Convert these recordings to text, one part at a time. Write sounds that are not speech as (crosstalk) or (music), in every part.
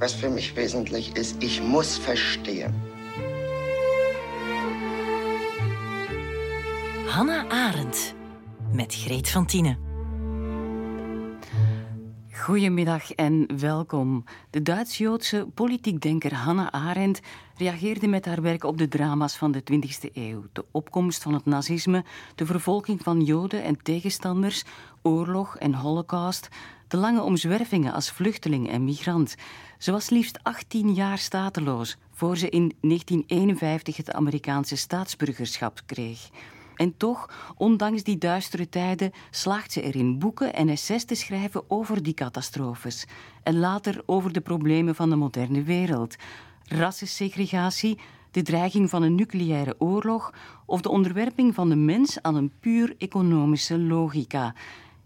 Was für mich wesentlich ist, ich muss verstehen. Hannah Arendt met Greet van Tienen. Goedemiddag en welkom. De Duits-Joodse politiekdenker Hannah Arendt reageerde met haar werk op de drama's van de 20e eeuw. De opkomst van het nazisme, de vervolging van Joden en tegenstanders, oorlog en holocaust, de lange omzwervingen als vluchteling en migrant. Ze was liefst 18 jaar stateloos voor ze in 1951 het Amerikaanse staatsburgerschap kreeg. En toch, ondanks die duistere tijden, slaagt ze erin boeken en essays te schrijven over die catastrofes. En later over de problemen van de moderne wereld. Rassensegregatie, de dreiging van een nucleaire oorlog of de onderwerping van de mens aan een puur economische logica.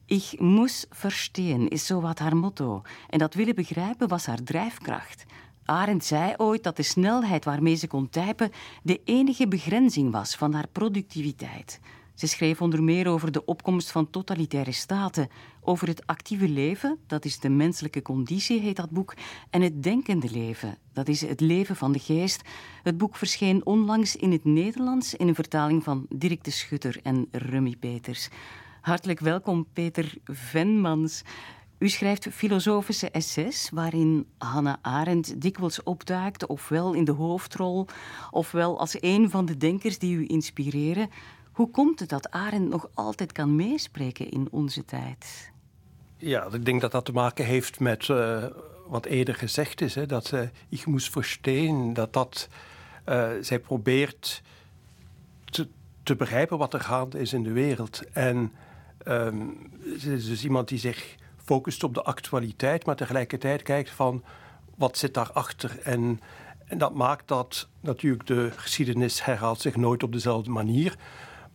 Ik moest verstehen is zowat haar motto. En dat willen begrijpen was haar drijfkracht. Arendt zei ooit dat de snelheid waarmee ze kon typen de enige begrenzing was van haar productiviteit. Ze schreef onder meer over de opkomst van totalitaire staten, over het actieve leven, dat is de menselijke conditie, heet dat boek, en het denkende leven, dat is het leven van de geest. Het boek verscheen onlangs in het Nederlands in een vertaling van Dirk de Schutter en Rummy Peters. Hartelijk welkom, Peter Venmans. U schrijft filosofische essays waarin Hannah Arendt dikwijls opduikt, ofwel in de hoofdrol, ofwel als een van de denkers die u inspireren. Hoe komt het dat Arendt nog altijd kan meespreken in onze tijd? Ja, ik denk dat dat te maken heeft met uh, wat eerder gezegd is. Hè, dat uh, ik moest verstaan dat dat... Uh, zij probeert te, te, begrijpen wat er gaande is in de wereld. En um, is dus iemand die zich focust op de actualiteit, maar tegelijkertijd kijkt van wat zit daarachter. En, en dat maakt dat natuurlijk de geschiedenis herhaalt zich nooit op dezelfde manier.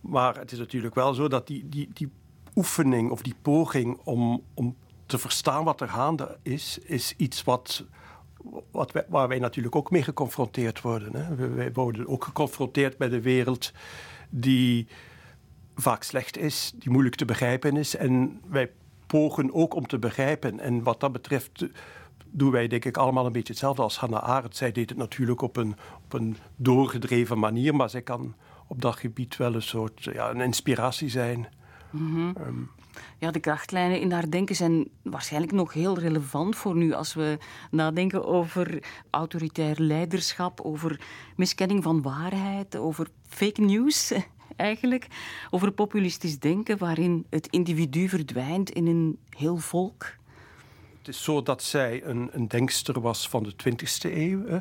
Maar het is natuurlijk wel zo dat die, die, die oefening of die poging om, om te verstaan wat er gaande is, is iets wat, wat waar wij natuurlijk ook mee geconfronteerd worden. Hè. Wij worden ook geconfronteerd met een wereld die vaak slecht is, die moeilijk te begrijpen is. En wij pogen ook om te begrijpen. En wat dat betreft doen wij denk ik allemaal een beetje hetzelfde als Hannah Arendt. Zij deed het natuurlijk op een, op een doorgedreven manier, maar zij kan op dat gebied wel een soort ja, een inspiratie zijn. Mhm. Ehm, ja, de krachtlijnen in haar denken zijn waarschijnlijk nog heel relevant voor nu als we nadenken over autoritair leiderschap, over miskenning van waarheid, over fake news eigenlijk over populistisch denken waarin het individu verdwijnt in een heel volk? Het is zo dat zij een, een denkster was van de 20e eeuw. Hè.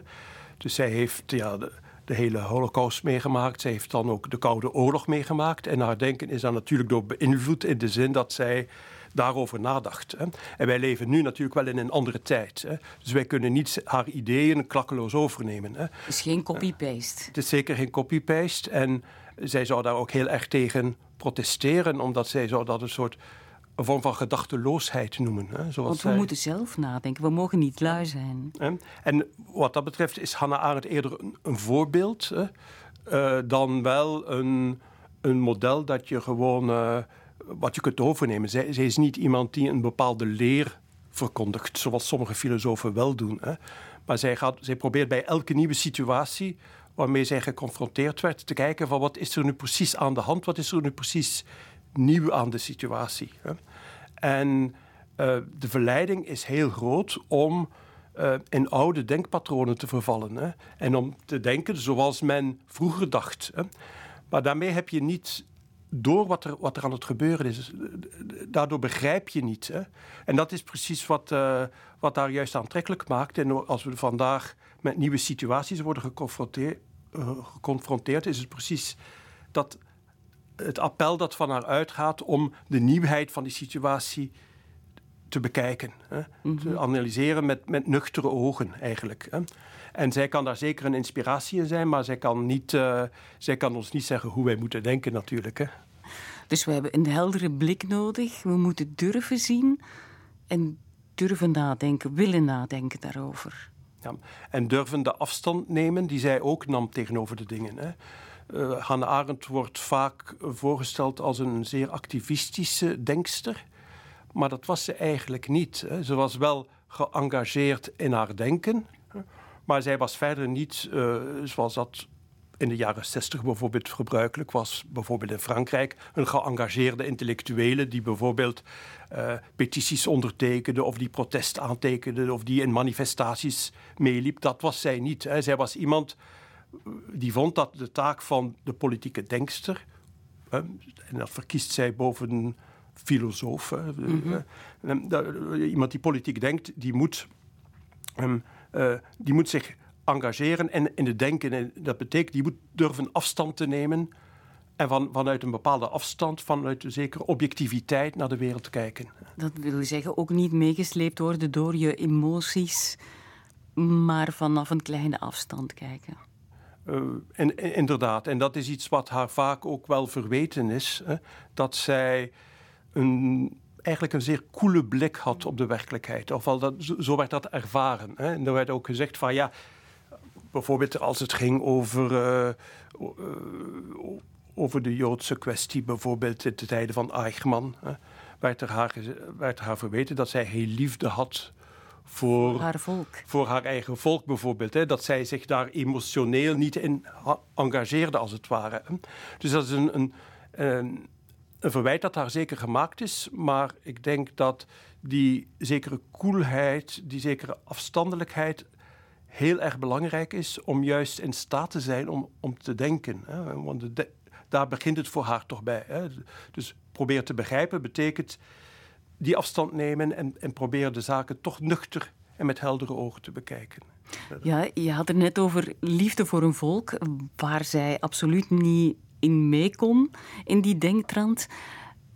Dus zij heeft ja, de, de, hele holocaust meegemaakt. Zij heeft dan ook de Koude Oorlog meegemaakt. En haar denken is dan natuurlijk door beïnvloed in de zin dat zij daarover nadacht. Hè. En wij leven nu natuurlijk wel in een andere tijd. Hè. Dus wij kunnen niet haar ideeën klakkeloos overnemen. Hè. Het is geen copy-paste. Het is zeker geen copy-paste. En zij zou daar ook heel erg tegen protesteren, omdat zij zou dat een soort een vorm van gedachteloosheid noemen. Hè, Want we moeten zelf nadenken, we mogen niet lui zijn. En wat dat betreft is Hannah Arendt eerder een, voorbeeld hè, uh, dan wel een, een model dat je gewoon uh, wat je kunt overnemen. Zij, zij, is niet iemand die een bepaalde leer verkondigt, zoals sommige filosofen wel doen. Hè. Maar zij, gaat, zij probeert bij elke nieuwe situatie waarmee zij geconfronteerd werd, te kijken van wat is er nu precies aan de hand, wat is er nu precies nieuw aan de situatie. Hè? En uh, de verleiding is heel groot om uh, in oude denkpatronen te vervallen hè? en om te denken zoals men vroeger dacht. Hè? Maar daarmee heb je niet door wat er, wat er aan het gebeuren is. Daardoor begrijp je niet. Hè? En dat is precies wat, uh, wat daar juist aantrekkelijk maakt. En als we vandaag met nieuwe situaties worden geconfronteerd, geconfronteerd is het precies dat het appel dat van haar uitgaat om de nieuwheid van die situatie te bekijken. Hè? Te analyseren met, met nuchtere ogen eigenlijk. Hè? En zij kan daar zeker een inspiratie in zijn, maar zij kan, niet, uh, zij kan ons niet zeggen hoe wij moeten denken natuurlijk. Hè? Dus we hebben een heldere blik nodig. We moeten durven zien en durven nadenken, willen nadenken daarover. En durven de afstand nemen die zij ook nam tegenover de dingen. Hè. Uh, Hannah Arendt wordt vaak voorgesteld als een zeer activistische denkster. Maar dat was ze eigenlijk niet. Hè. Ze was wel geëngageerd in haar denken. Maar zij was verder niet, uh, zoals dat in de jaren 60 bijvoorbeeld gebruikelijk was, bijvoorbeeld in Frankrijk, een geëngageerde intellectuele die bijvoorbeeld uh, petities ondertekende of die protest aantekende of die in manifestaties meeliep. Dat was zij niet. Hè. Zij was iemand die vond dat de taak van de politieke denkster, hè, en dat verkiest zij boven filosoof, hè, mm -hmm. iemand die politiek denkt, die moet, um, uh, die moet zich engageren en in het denken. En dat betekent, die moet durven afstand te nemen en van, vanuit een bepaalde afstand, vanuit een zekere objectiviteit naar de wereld kijken. Dat wil zeggen ook niet meegesleept worden door je emoties, maar vanaf een kleine afstand kijken. Uh, en, inderdaad, en dat is iets wat haar vaak ook wel verweten is, hè, dat zij een, eigenlijk een zeer koele blik had op de werkelijkheid. Of al dat, zo werd dat ervaren. Hè. En er werd ook gezegd van ja, bijvoorbeeld als het ging over, uh, uh, over de Joodse kwestie, bijvoorbeeld in de tijden van Eichmann, uh, werd, er haar, werd haar verweten dat zij heel liefde had voor haar volk. Voor haar eigen volk bijvoorbeeld. Hè, dat zij zich daar emotioneel niet in engageerde, als het ware. Dus dat is een, een, een, een verwijt dat haar zeker gemaakt is. Maar ik denk dat die zekere koelheid, die zekere afstandelijkheid heel erg belangrijk is om juist in staat te zijn om, om te denken. Hè? Want daar begint het voor haar toch bij. Hè? Dus probeer te begrijpen betekent die afstand nemen en, en probeer de zaken toch nuchter en met heldere ogen te bekijken. Ja, je had het net over liefde voor een volk, waar zij absoluut niet in mee kon, in die denktrand.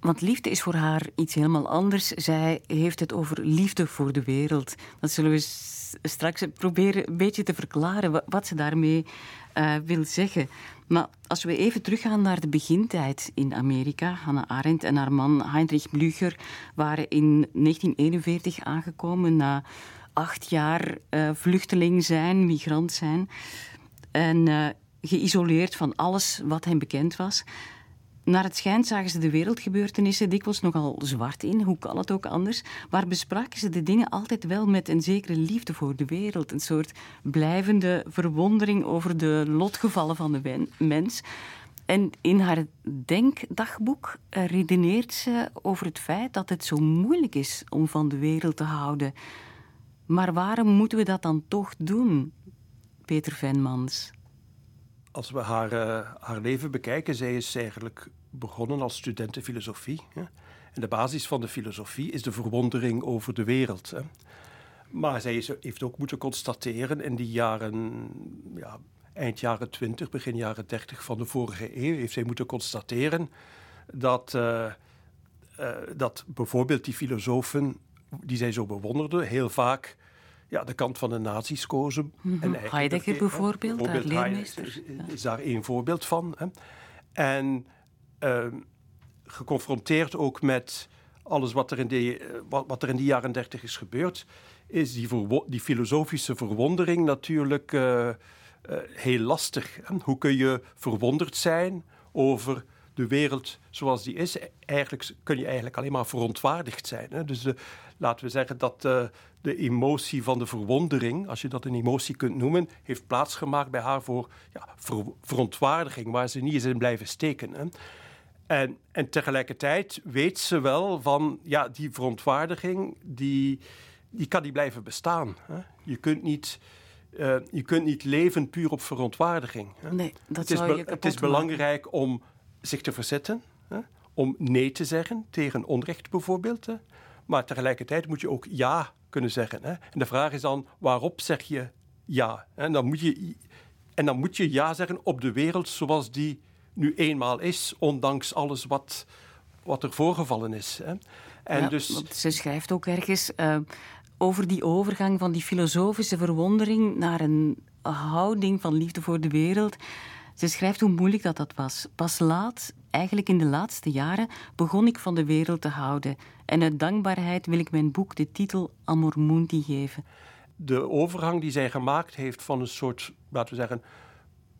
Want liefde is voor haar iets helemaal anders. Zij heeft het over liefde voor de wereld. Dat zullen we straks proberen een beetje te verklaren wat ze daarmee uh, wil zeggen. Maar als we even teruggaan naar de begintijd in Amerika. Hannah Arendt en haar man Heinrich Blücher waren in 1941 aangekomen na acht jaar uh, vluchteling zijn, migrant zijn. En uh, geïsoleerd van alles wat hen bekend was. Naar het schijnt zagen ze de wereldgebeurtenissen dikwijls nogal zwart in, hoe kan het ook anders, maar bespraken ze de dingen altijd wel met een zekere liefde voor de wereld, een soort blijvende verwondering over de lotgevallen van de mens. En in haar denkdagboek redeneert ze over het feit dat het zo moeilijk is om van de wereld te houden. Maar waarom moeten we dat dan toch doen, Peter Venmans? Als we haar, uh, haar leven bekijken, zij is eigenlijk begonnen als studenten filosofie. Hè? En de basis van de filosofie is de verwondering over de wereld. Hè? Maar zij heeft ook moeten constateren in die jaren, ja, eind jaren 20, begin jaren 30 van de vorige eeuw, heeft zij moeten constateren dat, uh, uh, dat bijvoorbeeld die filosofen die zij zo bewonderde, heel vaak ja, de kant van de nazi's kozen. Mm -hmm. en Heidegger bijvoorbeeld, bijvoorbeeld leermeester. Is, is daar één voorbeeld van. Hè. En uh, geconfronteerd ook met alles wat er in, die, eh, wat, wat er in die jaren dertig is gebeurd, is die, die filosofische verwondering natuurlijk uh, uh, heel lastig. Hè. Hoe kun je verwonderd zijn over de wereld zoals die is? Eigenlijk kun je eigenlijk alleen maar verontwaardigd zijn. Hè. Dus laten we zeggen dat de emotie van de verwondering, als je dat een emotie kunt noemen, heeft plaatsgemaakt bij haar voor ja, ver, verontwaardiging, waar ze niet eens in blijven steken. Hè. En, en tegelijkertijd weet ze wel van, ja, die verontwaardiging, die, die kan niet blijven bestaan. Hè. Je kunt niet... Uh, je kunt niet leven puur op verontwaardiging. Hè. Nee, dat het is, zou je het is belangrijk om zich te verzetten, hè, om nee te zeggen tegen onrecht bijvoorbeeld. Hè. Maar tegelijkertijd moet je ook ja kunnen zeggen. Hè. En de vraag is dan, waarop zeg je ja? En dan moet je, en dan moet je ja zeggen op de wereld zoals die nu eenmaal is, ondanks alles wat, wat er voorgevallen is. Hè. En ja, dus... Ze schrijft ook ergens uh, over die overgang van die filosofische verwondering naar een houding van liefde voor de wereld. Ze schrijft hoe moeilijk dat, dat was. Pas laat, eigenlijk in de laatste jaren, begon ik van de wereld te houden. En uit dankbaarheid wil ik mijn boek de titel Amor Mundi geven. De overgang die zij gemaakt heeft van een soort, laten we zeggen,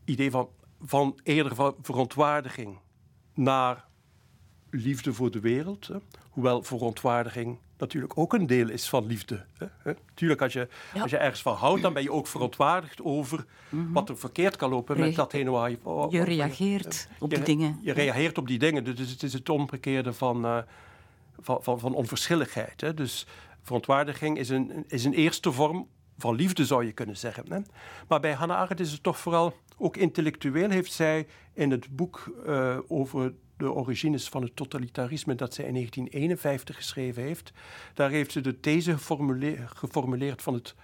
idee van, van eerder van verontwaardiging naar liefde voor de wereld. Hè. Hoewel verontwaardiging natuurlijk ook een deel is van liefde. Hè? Tuurlijk, als je, als je ergens van houdt, dan ben je ook verontwaardigd over mhm. wat er verkeerd kan lopen met datgene waar je... je reageert op die dingen. Je reageert op die dingen, dus het is het omgekeerde van, uh, van, van, van, onverschilligheid. Hè? Dus verontwaardiging is een, is een eerste vorm van liefde, zou je kunnen zeggen. Hè? Maar bij Hannah Arendt is het toch vooral, ook intellectueel heeft zij in het boek uh, over de origines van het totalitarisme dat zij in 1951 geschreven heeft. Daar heeft ze de these geformuleerd van het,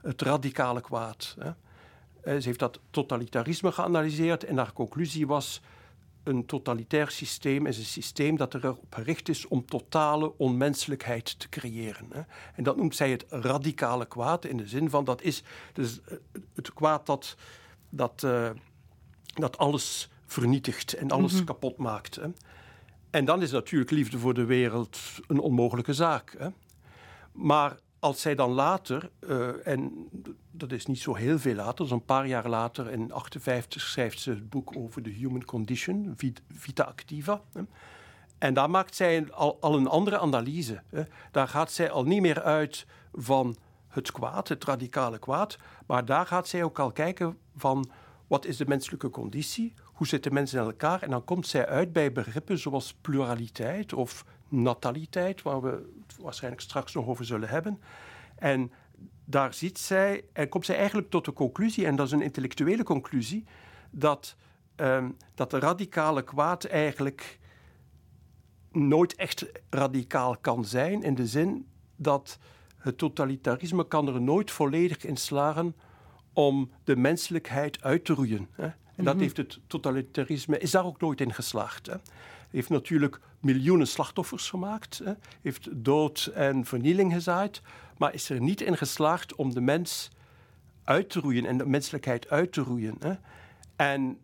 het radicale kwaad. Hè. Eh, ze heeft dat totalitarisme geanalyseerd en haar conclusie was een totalitair systeem is een systeem dat erop gericht is om totale onmenselijkheid te creëren. En dat noemt zij het radicale kwaad in de zin van dat is dus eh, het kwaad dat, dat, uh, dat alles vernietigt en alles mhm. kapot maakt. Hè. En dan is natuurlijk liefde voor de wereld een onmogelijke zaak. Hè. Maar als zij dan later, uh, en dat is niet zo heel veel later, zo'n paar jaar later, in 1958 schrijft ze het boek over de human condition, Vita Activa. Hè. En daar maakt zij al, al een andere analyse. Hè. Daar gaat zij al niet meer uit van het kwaad, het radicale kwaad, maar daar gaat zij ook al kijken van wat is de menselijke conditie, hoe zitten mensen in elkaar? En dan komt zij uit bij begrippen zoals pluraliteit of nataliteit, waar we het waarschijnlijk straks nog over zullen hebben. En daar ziet zij, en komt zij eigenlijk tot de conclusie, en dat is een intellectuele conclusie, dat, um, dat de radicale kwaad eigenlijk nooit echt radicaal kan zijn, in de zin dat het totalitarisme kan er nooit volledig in slagen om de menselijkheid uit te roeien. Hè. En dat mhm. heeft het totalitarisme, is daar ook nooit in geslaagd. Hè. Heeft natuurlijk miljoenen slachtoffers gemaakt, hè. heeft dood en vernieling gezaaid, maar is er niet in geslaagd om de mens uit te roeien en de menselijkheid uit te roeien. Hè. En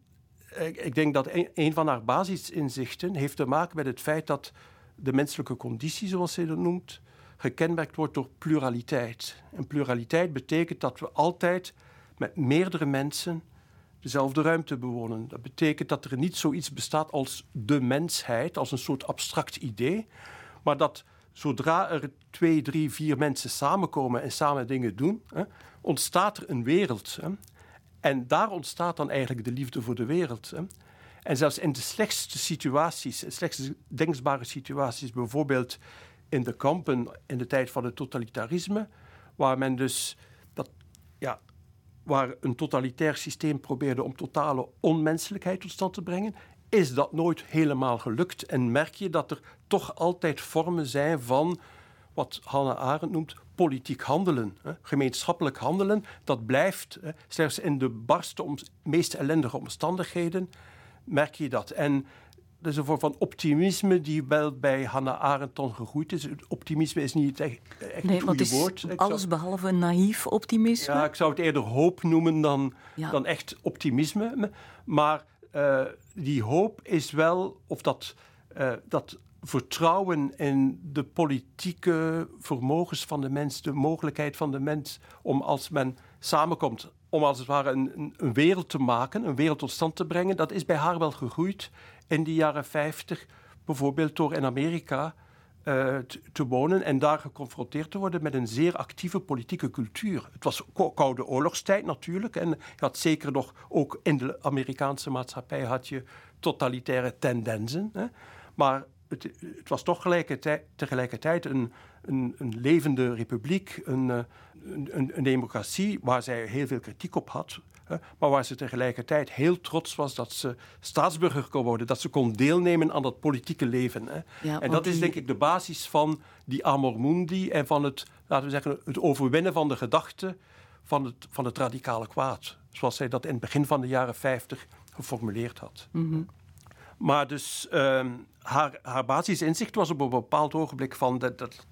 ik denk dat een, van haar basisinzichten heeft te maken met het feit dat de menselijke conditie, zoals zij dat noemt, gekenmerkt wordt door pluraliteit. En pluraliteit betekent dat we altijd met meerdere mensen dezelfde ruimte bewonen. Dat betekent dat er niet zoiets bestaat als de mensheid, als een soort abstract idee, maar dat zodra er twee, drie, vier mensen samenkomen en samen dingen doen, hè, ontstaat er een wereld. Hè. En daar ontstaat dan eigenlijk de liefde voor de wereld. Hè. En zelfs in de slechtste situaties, de slechtste denkbare situaties, bijvoorbeeld in de kampen in de tijd van het totalitarisme, waar men dus waar een totalitair systeem probeerde om totale onmenselijkheid tot stand te brengen, is dat nooit helemaal gelukt. En merk je dat er toch altijd vormen zijn van wat Hannah Arendt noemt politiek handelen, hè, gemeenschappelijk handelen. Dat blijft, hè, zelfs in de barste, meest ellendige omstandigheden, merk je dat. En dat is een vorm van optimisme die wel bij Hannah Arendt gegroeid is. Optimisme is niet echt, echt nee, het goede woord. Ik alles behalve een naïef optimisme. Ja, ik zou het eerder hoop noemen dan, dan echt optimisme. Maar uh, die hoop is wel, of dat, uh, dat vertrouwen in de politieke vermogens van de mens, de mogelijkheid van de mens om als men samenkomt, om als het ware een, een wereld te maken, een wereld tot stand te brengen, dat is bij haar wel gegroeid in de jaren 50, bijvoorbeeld door in Amerika uh, te, wonen en daar geconfronteerd te worden met een zeer actieve politieke cultuur. Het was koude oorlogstijd natuurlijk en je had zeker nog ook in de Amerikaanse maatschappij had je totalitaire tendensen. Hè. Maar het, het, was toch tegelijkertijd een, een, een levende republiek, een, eh, een, een, democratie waar zij heel veel kritiek op had maar waar ze tegelijkertijd heel trots was dat ze staatsburger kon worden, dat ze kon deelnemen aan dat politieke leven. en dat is denk ik de basis van die amor mundi en van het, laten we zeggen, het overwinnen van de gedachte van het, van het radicale kwaad. Zoals zij dat in het begin van de jaren 50 geformuleerd had. Mhm. Maar dus uh, haar, haar basisinzicht was op een bepaald ogenblik van dat, dat,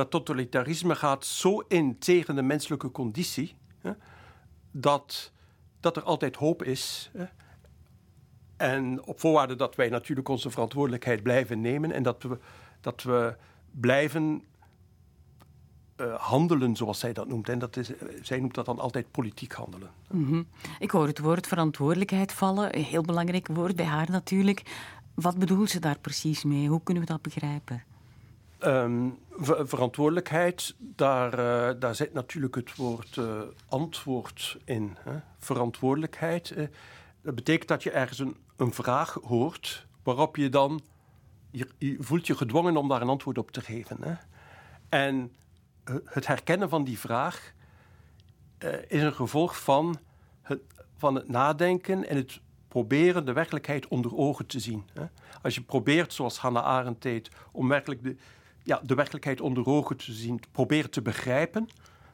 dat totalitarisme gaat zo in tegen de menselijke conditie, hè, dat dat er altijd hoop is. Hè? En op voorwaarde dat wij natuurlijk onze verantwoordelijkheid blijven nemen en dat we, dat we blijven uh, handelen, zoals zij dat noemt. En dat is, eh, zij noemt dat dan altijd politiek handelen. -hmm. Ik hoor het woord verantwoordelijkheid vallen, een heel belangrijk woord bij haar natuurlijk. Wat bedoelt ze daar precies mee? Hoe kunnen we dat begrijpen? Ehm, verantwoordelijkheid, daar, uh, daar zit natuurlijk het woord uh, antwoord in. Hè? Verantwoordelijkheid. Uh, dat betekent dat je ergens een, een vraag hoort waarop je dan je, voelt je gedwongen om daar een antwoord op te geven. Hè? En het herkennen van die vraag is een gevolg van het, van het nadenken en het proberen de werkelijkheid onder ogen te zien. Als je probeert, zoals Hannah Arendt deed, om werkelijk de, ja, de werkelijkheid onder ogen te zien, proberen te begrijpen,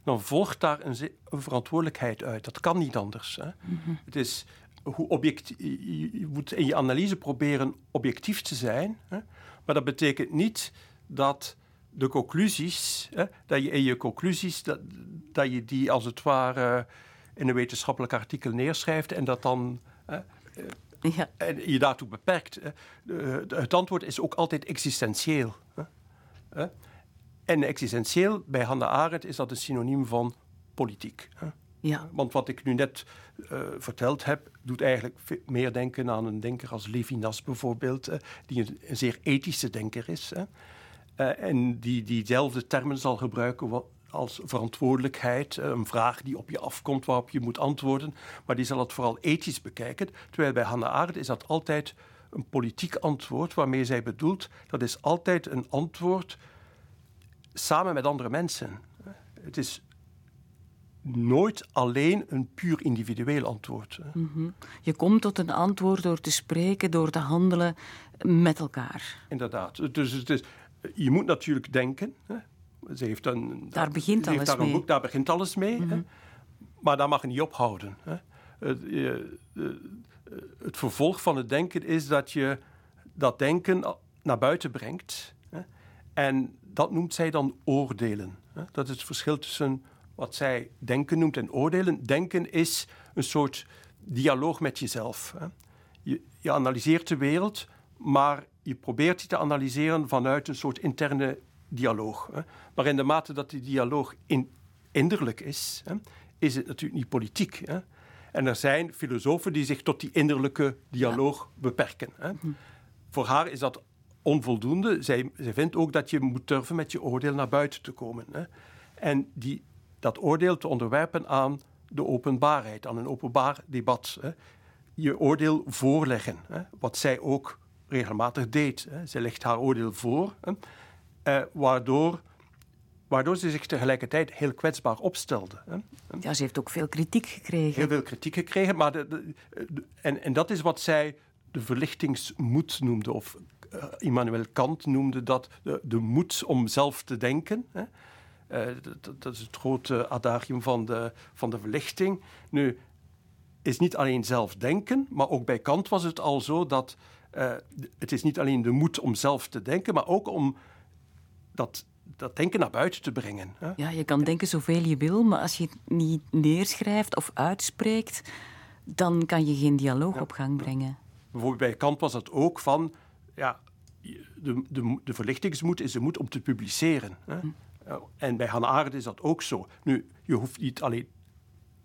dan volgt daar een, een verantwoordelijkheid uit. Dat kan niet anders. Hè? Mhm. Het is hoe objectief, je moet in je analyse proberen objectief te zijn, hè? maar dat betekent niet dat de conclusies, hè, dat je in je conclusies, dat, dat je die als het ware in een wetenschappelijk artikel neerschrijft en dat dan ja. En je daartoe beperkt. Het antwoord is ook altijd existentieel. En existentieel, bij Hannah Arendt, is dat een synoniem van politiek. Ja. Want wat ik nu net uh, verteld heb, doet eigenlijk meer denken aan een denker als Levinas bijvoorbeeld, die een, een, zeer ethische denker is. Hè. Uh, en die diezelfde termen zal gebruiken als verantwoordelijkheid, eh, een vraag die op je afkomt waarop je moet antwoorden, maar die zal het vooral ethisch bekijken. Terwijl bij Hannah Arendt is dat altijd een politiek antwoord waarmee zij bedoelt dat is altijd een antwoord samen met andere mensen. Het is nooit alleen een puur individueel antwoord. Mhm. Je komt tot een antwoord door te spreken, door te handelen met elkaar. Inderdaad. Dus het is, je moet natuurlijk denken. Ze heeft een, daar begint alles daar mee. Boek, daar begint alles mee. hè? Mhm. Maar daar mag je niet ophouden. Hè? Het, vervolg van het denken is dat je dat denken naar buiten brengt. Hè? En dat noemt zij dan oordelen. Hè? Dat is het verschil tussen wat zij denken noemt en oordelen. Denken is een soort dialoog met jezelf. Hè? Je, je analyseert de wereld, maar je probeert die te analyseren vanuit een soort interne dialoog. Hè. Maar in de mate dat die dialoog in, innerlijk is, hè, is het natuurlijk niet politiek. Hè. En er zijn filosofen die zich tot die innerlijke dialoog beperken. Hè. Hm. Voor haar is dat onvoldoende. Zij, zij vindt ook dat je moet durven met je oordeel naar buiten te komen. Hè. En die, dat oordeel te onderwerpen aan de openbaarheid, aan een openbaar debat. Hè. Je oordeel voorleggen, hè, wat zij ook regelmatig deed. Hè. Zij legt haar oordeel voor. Hè. Eh, waardoor, waardoor ze zich tegelijkertijd heel kwetsbaar opstelde. Ja, ze heeft ook veel kritiek gekregen. Heel veel kritiek gekregen, maar de, en, en dat is wat zij de verlichtingsmoed noemde, of uh, Immanuel Kant noemde dat de, de moed om zelf te denken. Hè. Uh, dat, dat, is het grote adagium van de, van de verlichting. Nu, is niet alleen zelf denken, maar ook bij Kant was het al zo dat uh, het is niet alleen de moed om zelf te denken, maar ook om dat, dat denken naar buiten te brengen. Hè? Ja, je kan denken zoveel je wil, maar als je het niet neerschrijft of uitspreekt, dan kan je geen dialoog op gang brengen. Bijvoorbeeld bij Kant was dat ook van, ja, de, de, de verlichtingsmoed is de moed om te publiceren. Hè? Hm. En bij Hannah Arendt is dat ook zo. Nu, je hoeft niet alleen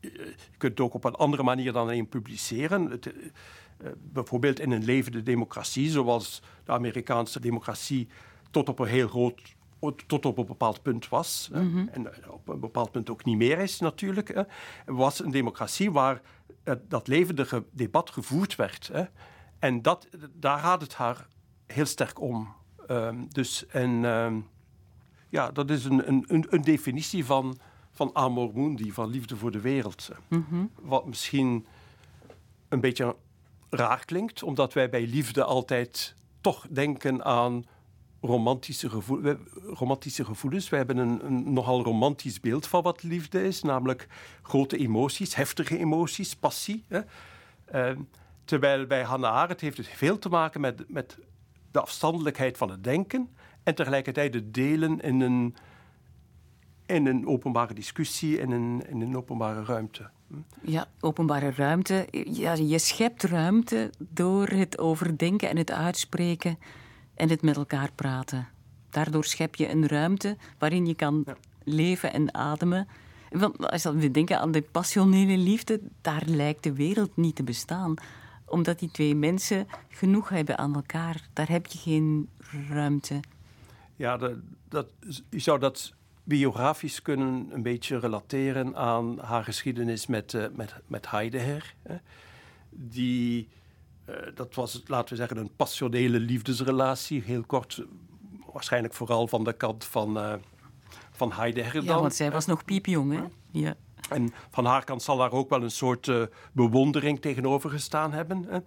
je kunt het ook op een andere manier dan alleen publiceren. Het, uh, bijvoorbeeld in een levende democratie, zoals de Amerikaanse democratie tot op een heel groot tot op een bepaald punt was. Mhm. En eh, op een bepaald punt ook niet meer is natuurlijk. Was een democratie waar dat levendige debat gevoerd werd. En dat, daar gaat het haar heel sterk om. Um, dus en, um, ja, dat is een, een, een definitie van, van amor mundi, van liefde voor de wereld. Mm Wat misschien een beetje raar klinkt, omdat wij bij liefde altijd toch denken aan romantische, gevoel, romantische gevoelens. We hebben een, een, nogal romantisch beeld van wat liefde is, namelijk grote emoties, heftige emoties, passie. Hè. Uh, terwijl bij Hannah Arendt heeft het veel te maken met, met de afstandelijkheid van het denken en tegelijkertijd het delen in een, in een openbare discussie, in een, in een openbare ruimte. Ja, openbare ruimte. Ja, je schept ruimte door het overdenken en het uitspreken en het met elkaar praten. Daardoor schep je een ruimte waarin je kan leven en ademen. Want als we denken aan de passionele liefde, daar lijkt de wereld niet te bestaan. Omdat die twee mensen genoeg hebben aan elkaar. Daar heb je geen ruimte. Ja, dat, dat, je zou dat biografisch kunnen een beetje relateren aan haar geschiedenis met, uh, met, met Heidegger. Hè. Die, dat was, laten we zeggen, een passionele liefdesrelatie. Heel kort, waarschijnlijk vooral van de kant van, uh, van Heidegger dan. Ja, want zij was nog piepjong, hè? Ja. En van haar kant zal daar ook wel een soort bewondering tegenover gestaan hebben. Hè.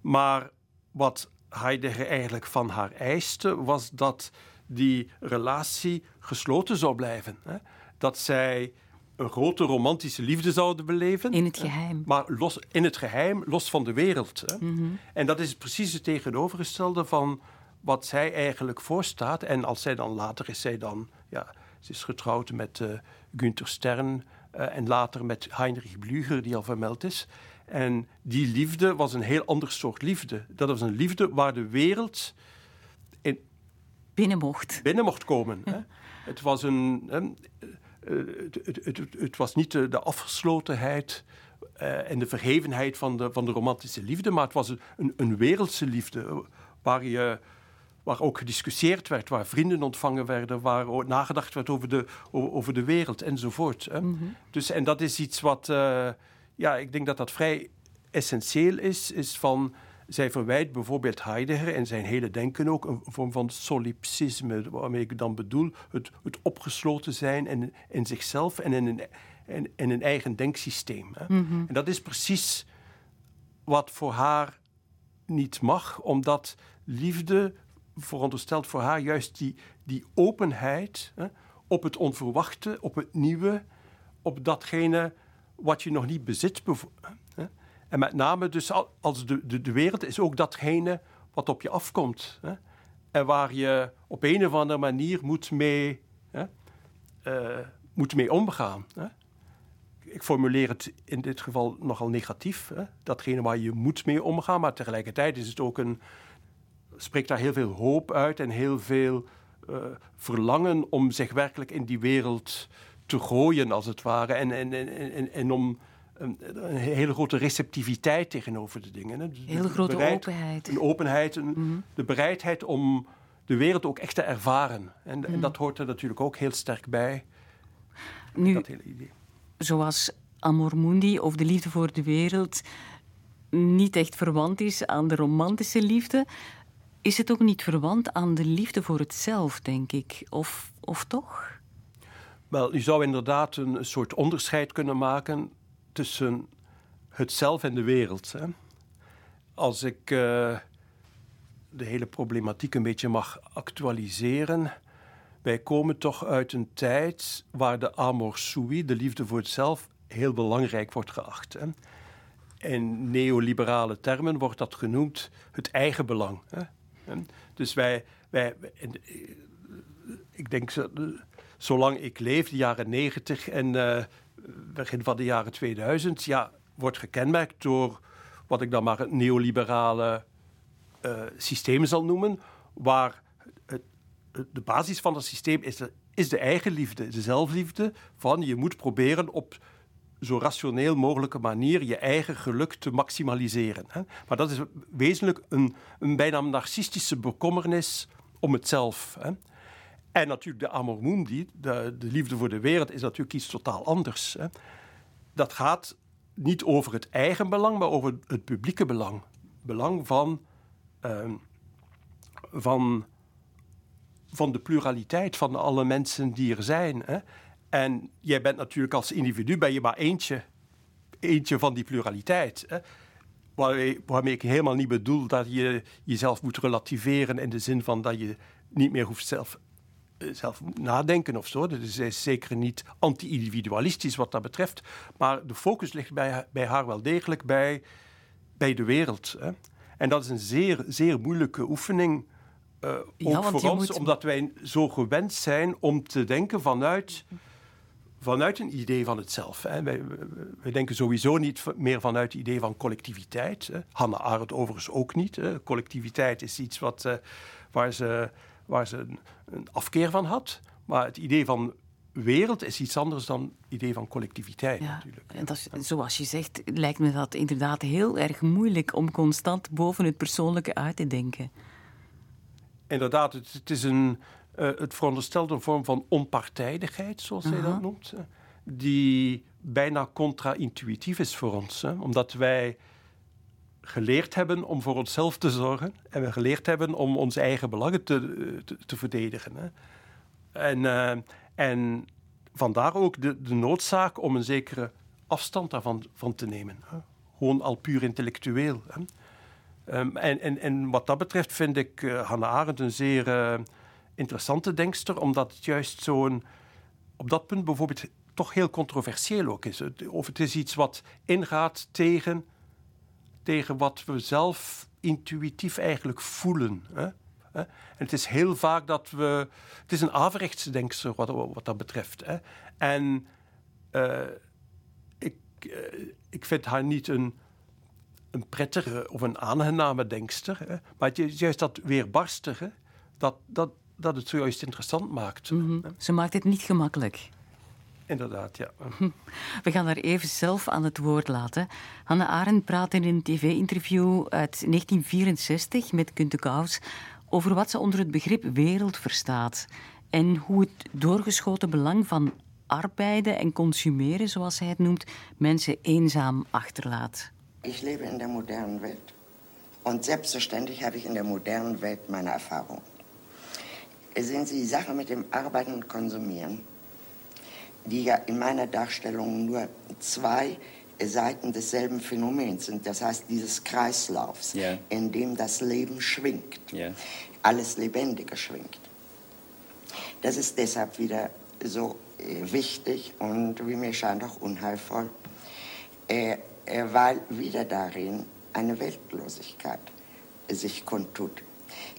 Maar wat Heidegger eigenlijk van haar eiste, was dat die relatie gesloten zou blijven. Hè? Dat zij een grote romantische liefde zouden beleven. In het geheim. Maar los, in het geheim, los van de wereld. Hè? Mm -hmm. En dat is precies het tegenovergestelde van wat zij eigenlijk voorstaat. En als zij dan later is zij dan, ja, ze is getrouwd met uh, Günther Stern uh, en later met Heinrich Blücher, die al vermeld is. En die liefde was een heel ander soort liefde. Dat was een liefde waar de wereld in binnen mocht. Binnen mocht komen. Hè. (laughs) Het was een. Hè, het, het, het, het, was niet de, de afgeslotenheid uh, en de verhevenheid van de, van de romantische liefde, maar het was een, een wereldse liefde waar je waar ook gediscussieerd werd, waar vrienden ontvangen werden, waar nagedacht werd over de, over de wereld enzovoort. Hè. Mm -hmm. dus, en dat is iets wat, uh, ja, ik denk dat dat vrij essentieel is, is van zij verwijt bijvoorbeeld Heidegger en zijn hele denken ook een vorm van solipsisme, waarmee ik dan bedoel het, het opgesloten zijn in, in zichzelf en in een, in, in een eigen denksysteem. Hè. Mm -hmm. En dat is precies wat voor haar niet mag, omdat liefde veronderstelt voor haar juist die, die openheid hè, op het onverwachte, op het nieuwe, op datgene wat je nog niet bezit. En met name dus als de, de, de wereld is ook datgene wat op je afkomt. Hè? En waar je op een of andere manier moet mee, hè? Uh, moet mee omgaan. Hè? Ik formuleer het in dit geval nogal negatief. Hè? Datgene waar je moet mee omgaan, maar tegelijkertijd is het ook een, spreekt daar heel veel hoop uit en heel veel uh, verlangen om zich werkelijk in die wereld te gooien, als het ware. En, en, en, en, en om een, een, hele grote receptiviteit tegenover de dingen. Een hele grote bereid, openheid. Een openheid, een, mm -hmm. de bereidheid om de wereld ook echt te ervaren. En, mm. en, dat hoort er natuurlijk ook heel sterk bij. Nu, dat hele idee. zoals Amor Mundi of de liefde voor de wereld niet echt verwant is aan de romantische liefde, is het ook niet verwant aan de liefde voor het zelf, denk ik. Of, of toch? Wel, je zou inderdaad een soort onderscheid kunnen maken tussen het zelf en de wereld. Hè. Als ik uh, de hele problematiek een beetje mag actualiseren. Wij komen toch uit een tijd waar de amor sui, de liefde voor het zelf, heel belangrijk wordt geacht. Hè. In neoliberale termen wordt dat genoemd het eigen belang. Hè. Dus wij, wij, ik denk, zolang ik leef, de jaren negentig en begin van de jaren 2000, ja, wordt gekenmerkt door wat ik dan maar het neoliberale uh, systeem zal noemen, waar het, de basis van het systeem is de, is de eigenliefde, de zelfliefde, van je moet proberen op zo rationeel mogelijke manier je eigen geluk te maximaliseren. Hè. Maar dat is wezenlijk een, een bijna narcistische bekommernis om het zelf. Hè. En natuurlijk de amor mundi, de, de, liefde voor de wereld, is natuurlijk iets totaal anders. Hè. Dat gaat niet over het eigen belang, maar over het publieke belang. Belang van, uh, van, van de pluraliteit van alle mensen die er zijn. Hè. En jij bent natuurlijk als individu ben je maar eentje, eentje van die pluraliteit. Hè. Waarmee, waarmee ik helemaal niet bedoel dat je jezelf moet relativeren in de zin van dat je niet meer hoeft zelf zelf nadenken of zo. Dat is zeker niet anti-individualistisch wat dat betreft. Maar de focus ligt bij, bij haar wel degelijk bij, bij de wereld. Hè. En dat is een zeer, zeer moeilijke oefening. Uh, ook voor ons, moet... omdat wij zo gewend zijn om te denken vanuit, vanuit een idee van het zelf. Hè. Wij, wij, denken sowieso niet meer vanuit het idee van collectiviteit. Hè. Hannah Arendt overigens ook niet. Hè. Collectiviteit is iets wat, uh, waar ze waar ze een, een, afkeer van had. Maar het idee van wereld is iets anders dan het idee van collectiviteit ja, natuurlijk. En dat is, zoals je zegt, lijkt me dat inderdaad heel erg moeilijk om constant boven het persoonlijke uit te denken. Inderdaad, het, het is een, Uh, het veronderstelt een vorm van onpartijdigheid, zoals uh -huh. hij dat noemt, die bijna contra-intuïtief is voor ons. Hè? Omdat wij geleerd hebben om voor onszelf te zorgen en we geleerd hebben om onze eigen belangen te, te, verdedigen. Hè? En, uh, en vandaar ook de, de, noodzaak om een zekere afstand daarvan van te nemen. Hè? Gewoon al puur intellectueel. Hè? Um, en, en, en, wat dat betreft vind ik uh, Hannah Arendt een zeer uh, interessante denkster, omdat het juist zo'n op dat punt bijvoorbeeld toch heel controversieel ook is. Of het is iets wat ingaat tegen, tegen wat we zelf intuïtief eigenlijk voelen. Hè? En het is heel vaak dat we. Het is een averechtse denkster wat, wat dat betreft. Hè? En uh, ik, uh, ik vind haar niet een, een prettige of een aangename denkster. Hè? Maar het is juist dat weerbarstige dat, dat, dat het zojuist interessant maakt. Mm -hmm. Ze maakt het niet gemakkelijk. Inderdaad, ja. We gaan haar even zelf aan het woord laten. Hanne Arendt praat in een tv-interview uit 1964 met Kunte Kous over wat ze onder het begrip wereld verstaat en hoe het doorgeschoten belang van arbeiden en consumeren, zoals zij het noemt, mensen eenzaam achterlaat. Ik leef in de moderne Welt und selbstverständlich habe ich in der modernen Welt meine Erfahrung. Sehen Sie, die Sache mit dem Arbeiten und Konsumieren die ja in meiner Darstellung nur zwei Seiten desselben Phänomens sind. Das heißt, dieses Kreislaufs, Ja. in dem das Leben schwingt. Ja. Alles Lebendige schwingt. Das ist deshalb wieder so äh, wichtig und wie mir scheint auch unheilvoll, äh, äh, weil wieder darin eine Weltlosigkeit sich kundtut.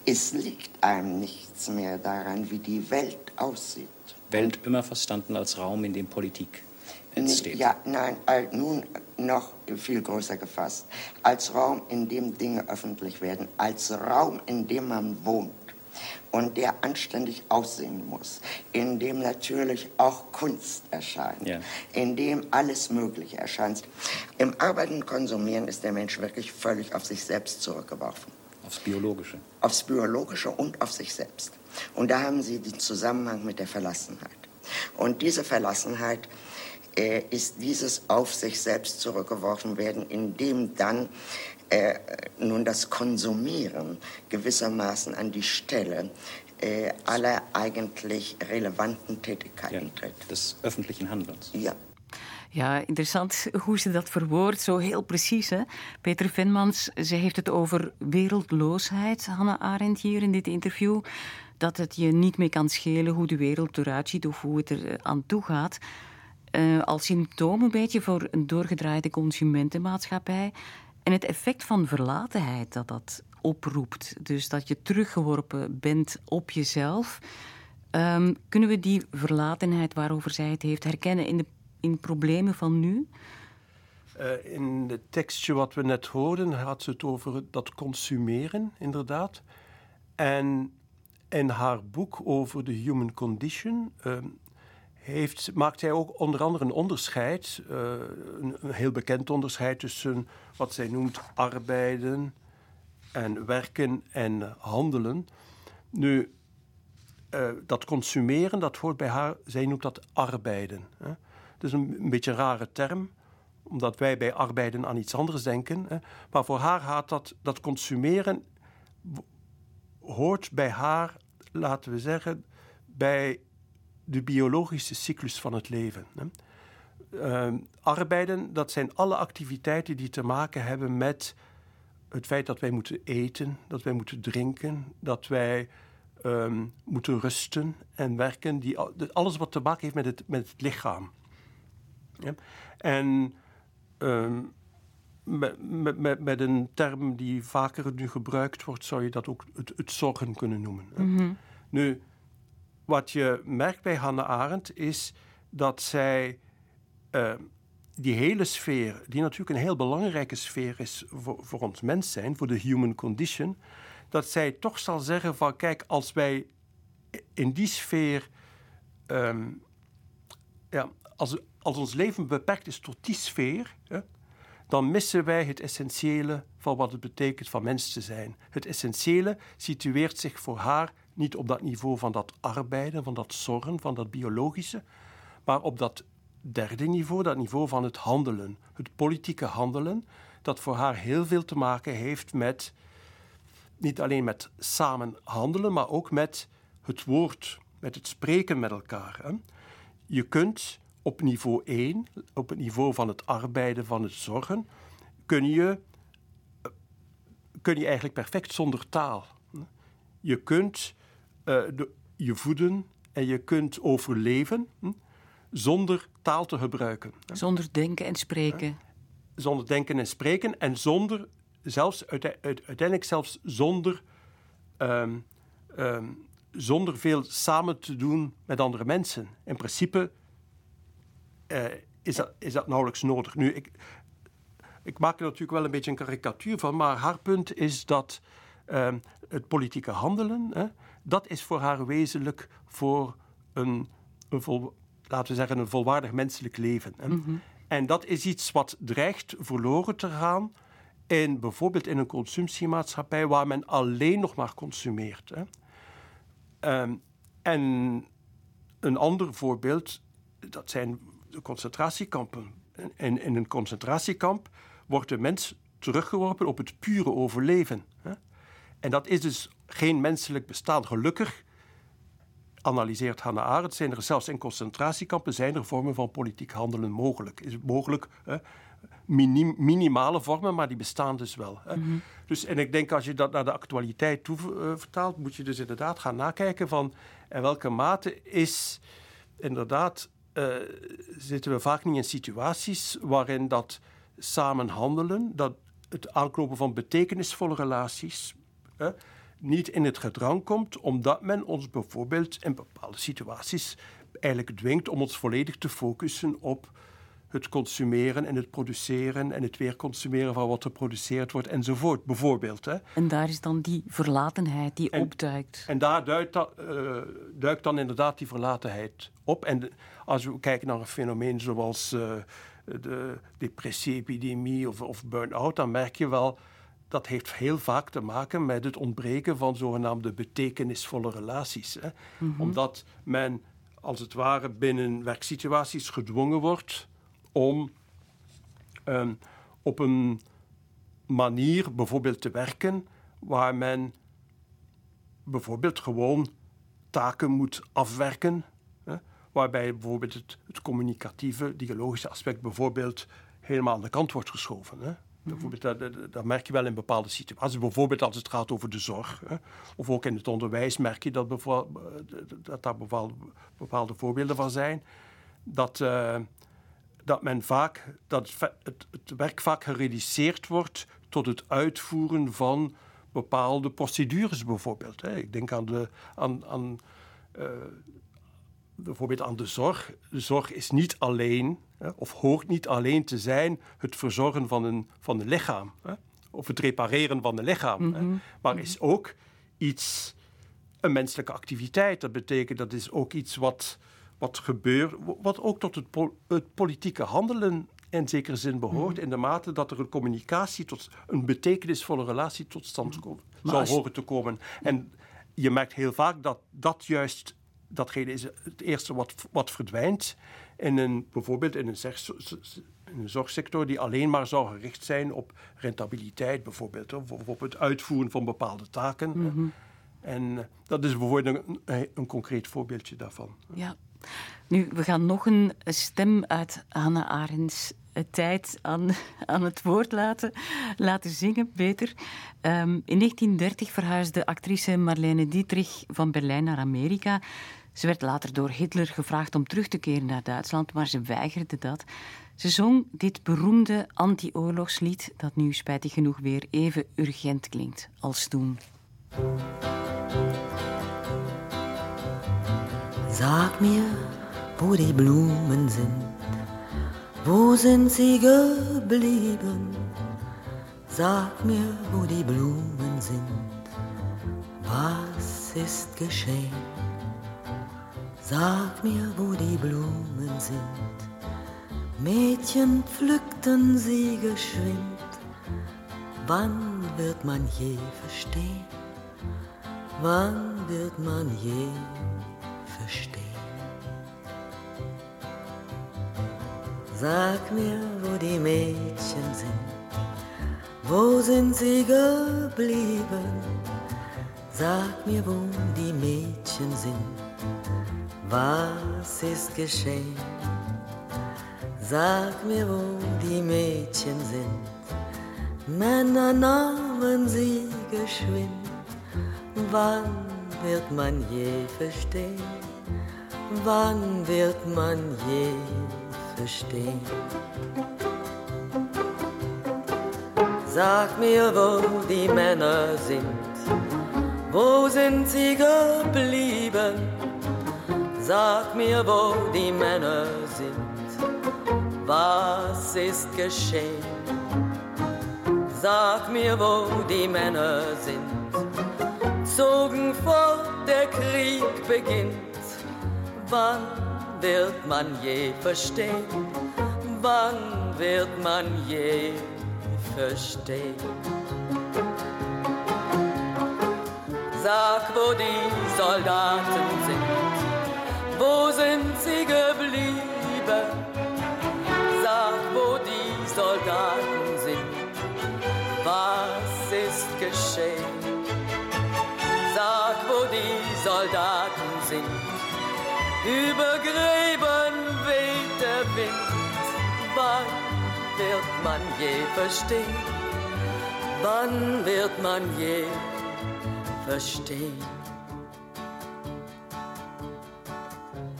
Es liegt einem nichts mehr daran, wie die Welt aussieht. Welt immer verstanden als Raum, in dem Politik entsteht. Ja, nein, nun noch viel größer gefasst. Als Raum, in dem Dinge öffentlich werden. Als Raum, in dem man wohnt. Und der anständig aussehen muss. In dem natürlich auch Kunst erscheint. Ja. In dem alles Mögliche erscheint. Im Arbeiten und Konsumieren ist der Mensch wirklich völlig auf sich selbst zurückgeworfen. Aufs Biologische. Aufs Biologische und auf sich selbst. Und da haben Sie den Zusammenhang mit der Verlassenheit. Und diese Verlassenheit äh, ist dieses auf sich selbst zurückgeworfen werden, indem dann äh, nun das Konsumieren gewissermaßen an die Stelle äh, aller eigentlich relevanten Ja. Tätigkeiten tritt. Des öffentlichen Handelns. Ja. Ja, interessant hoe ze dat verwoordt, zo heel precies. Hè? Peter Venmans, ze heeft het over wereldloosheid, Hannah Arendt hier in dit interview. Dat het je niet meer kan schelen hoe de wereld eruit ziet of hoe het er eh, aan toe gaat. Eh, als symptoom een beetje voor een doorgedraaide consumentenmaatschappij. En het effect van verlatenheid dat dat oproept. Dus dat je teruggeworpen bent op jezelf. Ehm, kunnen we die verlatenheid waarover zij het heeft herkennen in de in problemen van nu? Uh, in het tekstje wat we net hoorden had ze het over dat consumeren, inderdaad. En in haar boek over de human condition uh, heeft, maakt hij ook onder andere een onderscheid, uh, een, heel bekend onderscheid tussen wat zij noemt arbeiden en werken en handelen. Nu, dat consumeren, dat hoort bij haar, zij noemt dat arbeiden. Hè? Het is een, een, beetje een rare term, omdat wij bij arbeiden aan iets anders denken. Hè. Maar voor haar gaat dat, dat consumeren hoort bij haar, laten we zeggen, bij de biologische cyclus van het leven. Uh, arbeiden, dat zijn alle activiteiten die te maken hebben met het feit dat wij moeten eten, dat wij moeten drinken, dat wij um, moeten rusten en werken. Die, alles wat te maken heeft met het, met het lichaam. Ja. En um, met, met, met, een term die vaker nu gebruikt wordt, zou je dat ook het, het zorgen kunnen noemen. Mm -hmm. Nu, wat je merkt bij Hannah Arendt is dat zij uh, die hele sfeer, die natuurlijk een heel belangrijke sfeer is voor, voor ons mens zijn, voor de human condition, dat zij toch zal zeggen van kijk, als wij in die sfeer, um, ja, als, als ons leven beperkt is tot die sfeer, hè, dan missen wij het essentiële van wat het betekent van mens te zijn. Het essentiële situeert zich voor haar niet op dat niveau van dat arbeiden, van dat zorgen, van dat biologische, maar op dat derde niveau, dat niveau van het handelen, het politieke handelen, dat voor haar heel veel te maken heeft met niet alleen met samen handelen, maar ook met het woord, met het spreken met elkaar. Je kunt op niveau 1, op het niveau van het arbeiden, van het zorgen, kun je, kun je eigenlijk perfect zonder taal. Je kunt uh, de, je voeden en je kunt overleven hm, zonder taal te gebruiken. Zonder denken en spreken. Zonder denken en spreken en zonder, zelfs uiteindelijk zelfs zonder, um, um, zonder veel samen te doen met andere mensen. In principe uh, is, dat, is dat nauwelijks nodig. Nu, ik, ik maak er natuurlijk wel een beetje een karikatuur van, maar haar punt is dat uh, het politieke handelen, hè, dat is voor haar wezenlijk voor een, een vol, laten we zeggen, een volwaardig menselijk leven. Hè. Mm -hmm. En dat is iets wat dreigt verloren te gaan in bijvoorbeeld in een consumptiemaatschappij waar men alleen nog maar consumeert. Hè. Um, en een ander voorbeeld, dat zijn concentratiekampen. En in een concentratiekamp wordt de mens teruggeworpen op het pure overleven. En dat is dus geen menselijk bestaan. Gelukkig, analyseert Hannah Arendt, zijn er zelfs in concentratiekampen zijn er vormen van politiek handelen mogelijk. Is het mogelijk, hè? Minim, minimale vormen, maar die bestaan dus wel. Hè? Mm -hmm. dus, en ik denk als je dat naar de actualiteit toe uh, vertaalt, moet je dus inderdaad gaan nakijken van in welke mate is inderdaad uh, zitten we vaak niet in situaties waarin dat samen handelen, dat het aanknopen van betekenisvolle relaties niet in het gedrang komt, omdat men ons bijvoorbeeld in bepaalde situaties eigenlijk dwingt om ons volledig te focussen op het consumeren en het produceren en het weer consumeren van wat er geproduceerd wordt enzovoort, bijvoorbeeld. Hè. En daar is dan die verlatenheid die en, opduikt. En daar duikt, dat, uh, duikt, dan inderdaad die verlatenheid op. En de, als we kijken naar een fenomeen zoals uh, de depressie-epidemie of, of burn-out, dan merk je wel dat heeft heel vaak te maken met het ontbreken van zogenaamde betekenisvolle relaties. Hè. Mm -hmm. Omdat men als het ware binnen werksituaties gedwongen wordt om um, op een manier bijvoorbeeld te werken waar men bijvoorbeeld gewoon taken moet afwerken, hè, waarbij bijvoorbeeld het, het, communicatieve, dialogische aspect bijvoorbeeld helemaal aan de kant wordt geschoven. Hè. Bijvoorbeeld, dat, dat, dat, merk je wel in bepaalde situaties. Bijvoorbeeld als het gaat over de zorg. Hè. Of ook in het onderwijs merk je dat, dat daar bepaalde, bepaalde voorbeelden van zijn. Dat, uh, dat, men vaak, dat het, het, werk vaak gereduceerd wordt tot het uitvoeren van bepaalde procedures bijvoorbeeld. Ik denk aan, de, aan, aan, uh, bijvoorbeeld aan de zorg. De zorg is niet alleen, of hoort niet alleen te zijn, het verzorgen van een, van een lichaam. Of het repareren van een lichaam. Mm -hmm. Maar is ook iets, een menselijke activiteit. Dat betekent dat is ook iets wat wat gebeurt, wat ook tot het, po het politieke handelen in zekere zin behoort, mm. in de mate dat er een communicatie tot een betekenisvolle relatie tot stand mm. komt, zou horen te komen. En je merkt heel vaak dat dat juist datgene is het eerste wat, wat verdwijnt in een, bijvoorbeeld in een, in een zorgsector die alleen maar zou gericht zijn op rentabiliteit bijvoorbeeld, of, of op het uitvoeren van bepaalde taken. Mm -hmm. En dat is bijvoorbeeld een, een concreet voorbeeldje daarvan. Ja. Nu, we gaan nog een stem uit Hannah Arendts tijd aan, (laughs) aan het woord laten, laten zingen, beter. Um, in 1930 verhuisde actrice Marlene Dietrich van Berlijn naar Amerika. Ze werd later door Hitler gevraagd om terug te keren naar Duitsland, maar ze weigerde dat. Ze zong dit beroemde anti-oorlogslied, dat nu spijtig genoeg weer even urgent klinkt als toen. Sag mir, wo die Blumen sind, wo sind sie geblieben? Sag mir, wo die Blumen sind, was ist geschehen? Sag mir, wo die Blumen sind. Mädchen pflückten sie geschwind. Wann wird man je verstehen? wann wird man je verstehen? Sag mir, wo die Mädchen sind, wo sind sie geblieben? Sag mir, wo die Mädchen sind, was ist geschehen? Sag mir, wo die Mädchen sind, Männer nahmen sie geschwind. Wann wird man je verstehen? Wann wird man je verstehen? Sag mir, wo die Männer sind, wo sind sie geblieben? Sag mir, wo die Männer sind, was ist geschehen? Sag mir, wo die Männer sind zogen fort, der Krieg beginnt. Wann wird man je verstehen? Wann wird man je verstehen? Sag, wo die Soldaten sind, wo sind sie geblieben? Sag, wo die Soldaten sind, was ist geschehen? Sag, wo die Soldaten. Über Gräben weht der Wind. Wann wird man je verstehen? Wann wird man je verstehen?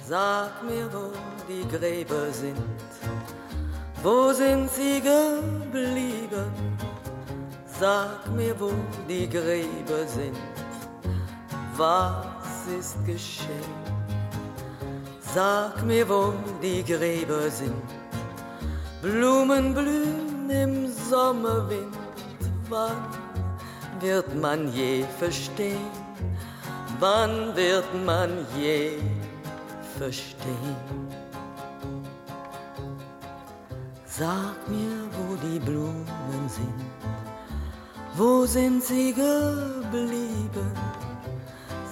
Sag mir, wo die Gräber sind. Wo sind sie geblieben? Sag mir, wo die Gräber sind was ist geschehen? Sag mir, wo die Gräber sind. Blumen blühen im Sommerwind. Wann wird man je verstehen? Wann wird man je verstehen? Sag mir, wo die Blumen sind. Wo sind sie geblieben?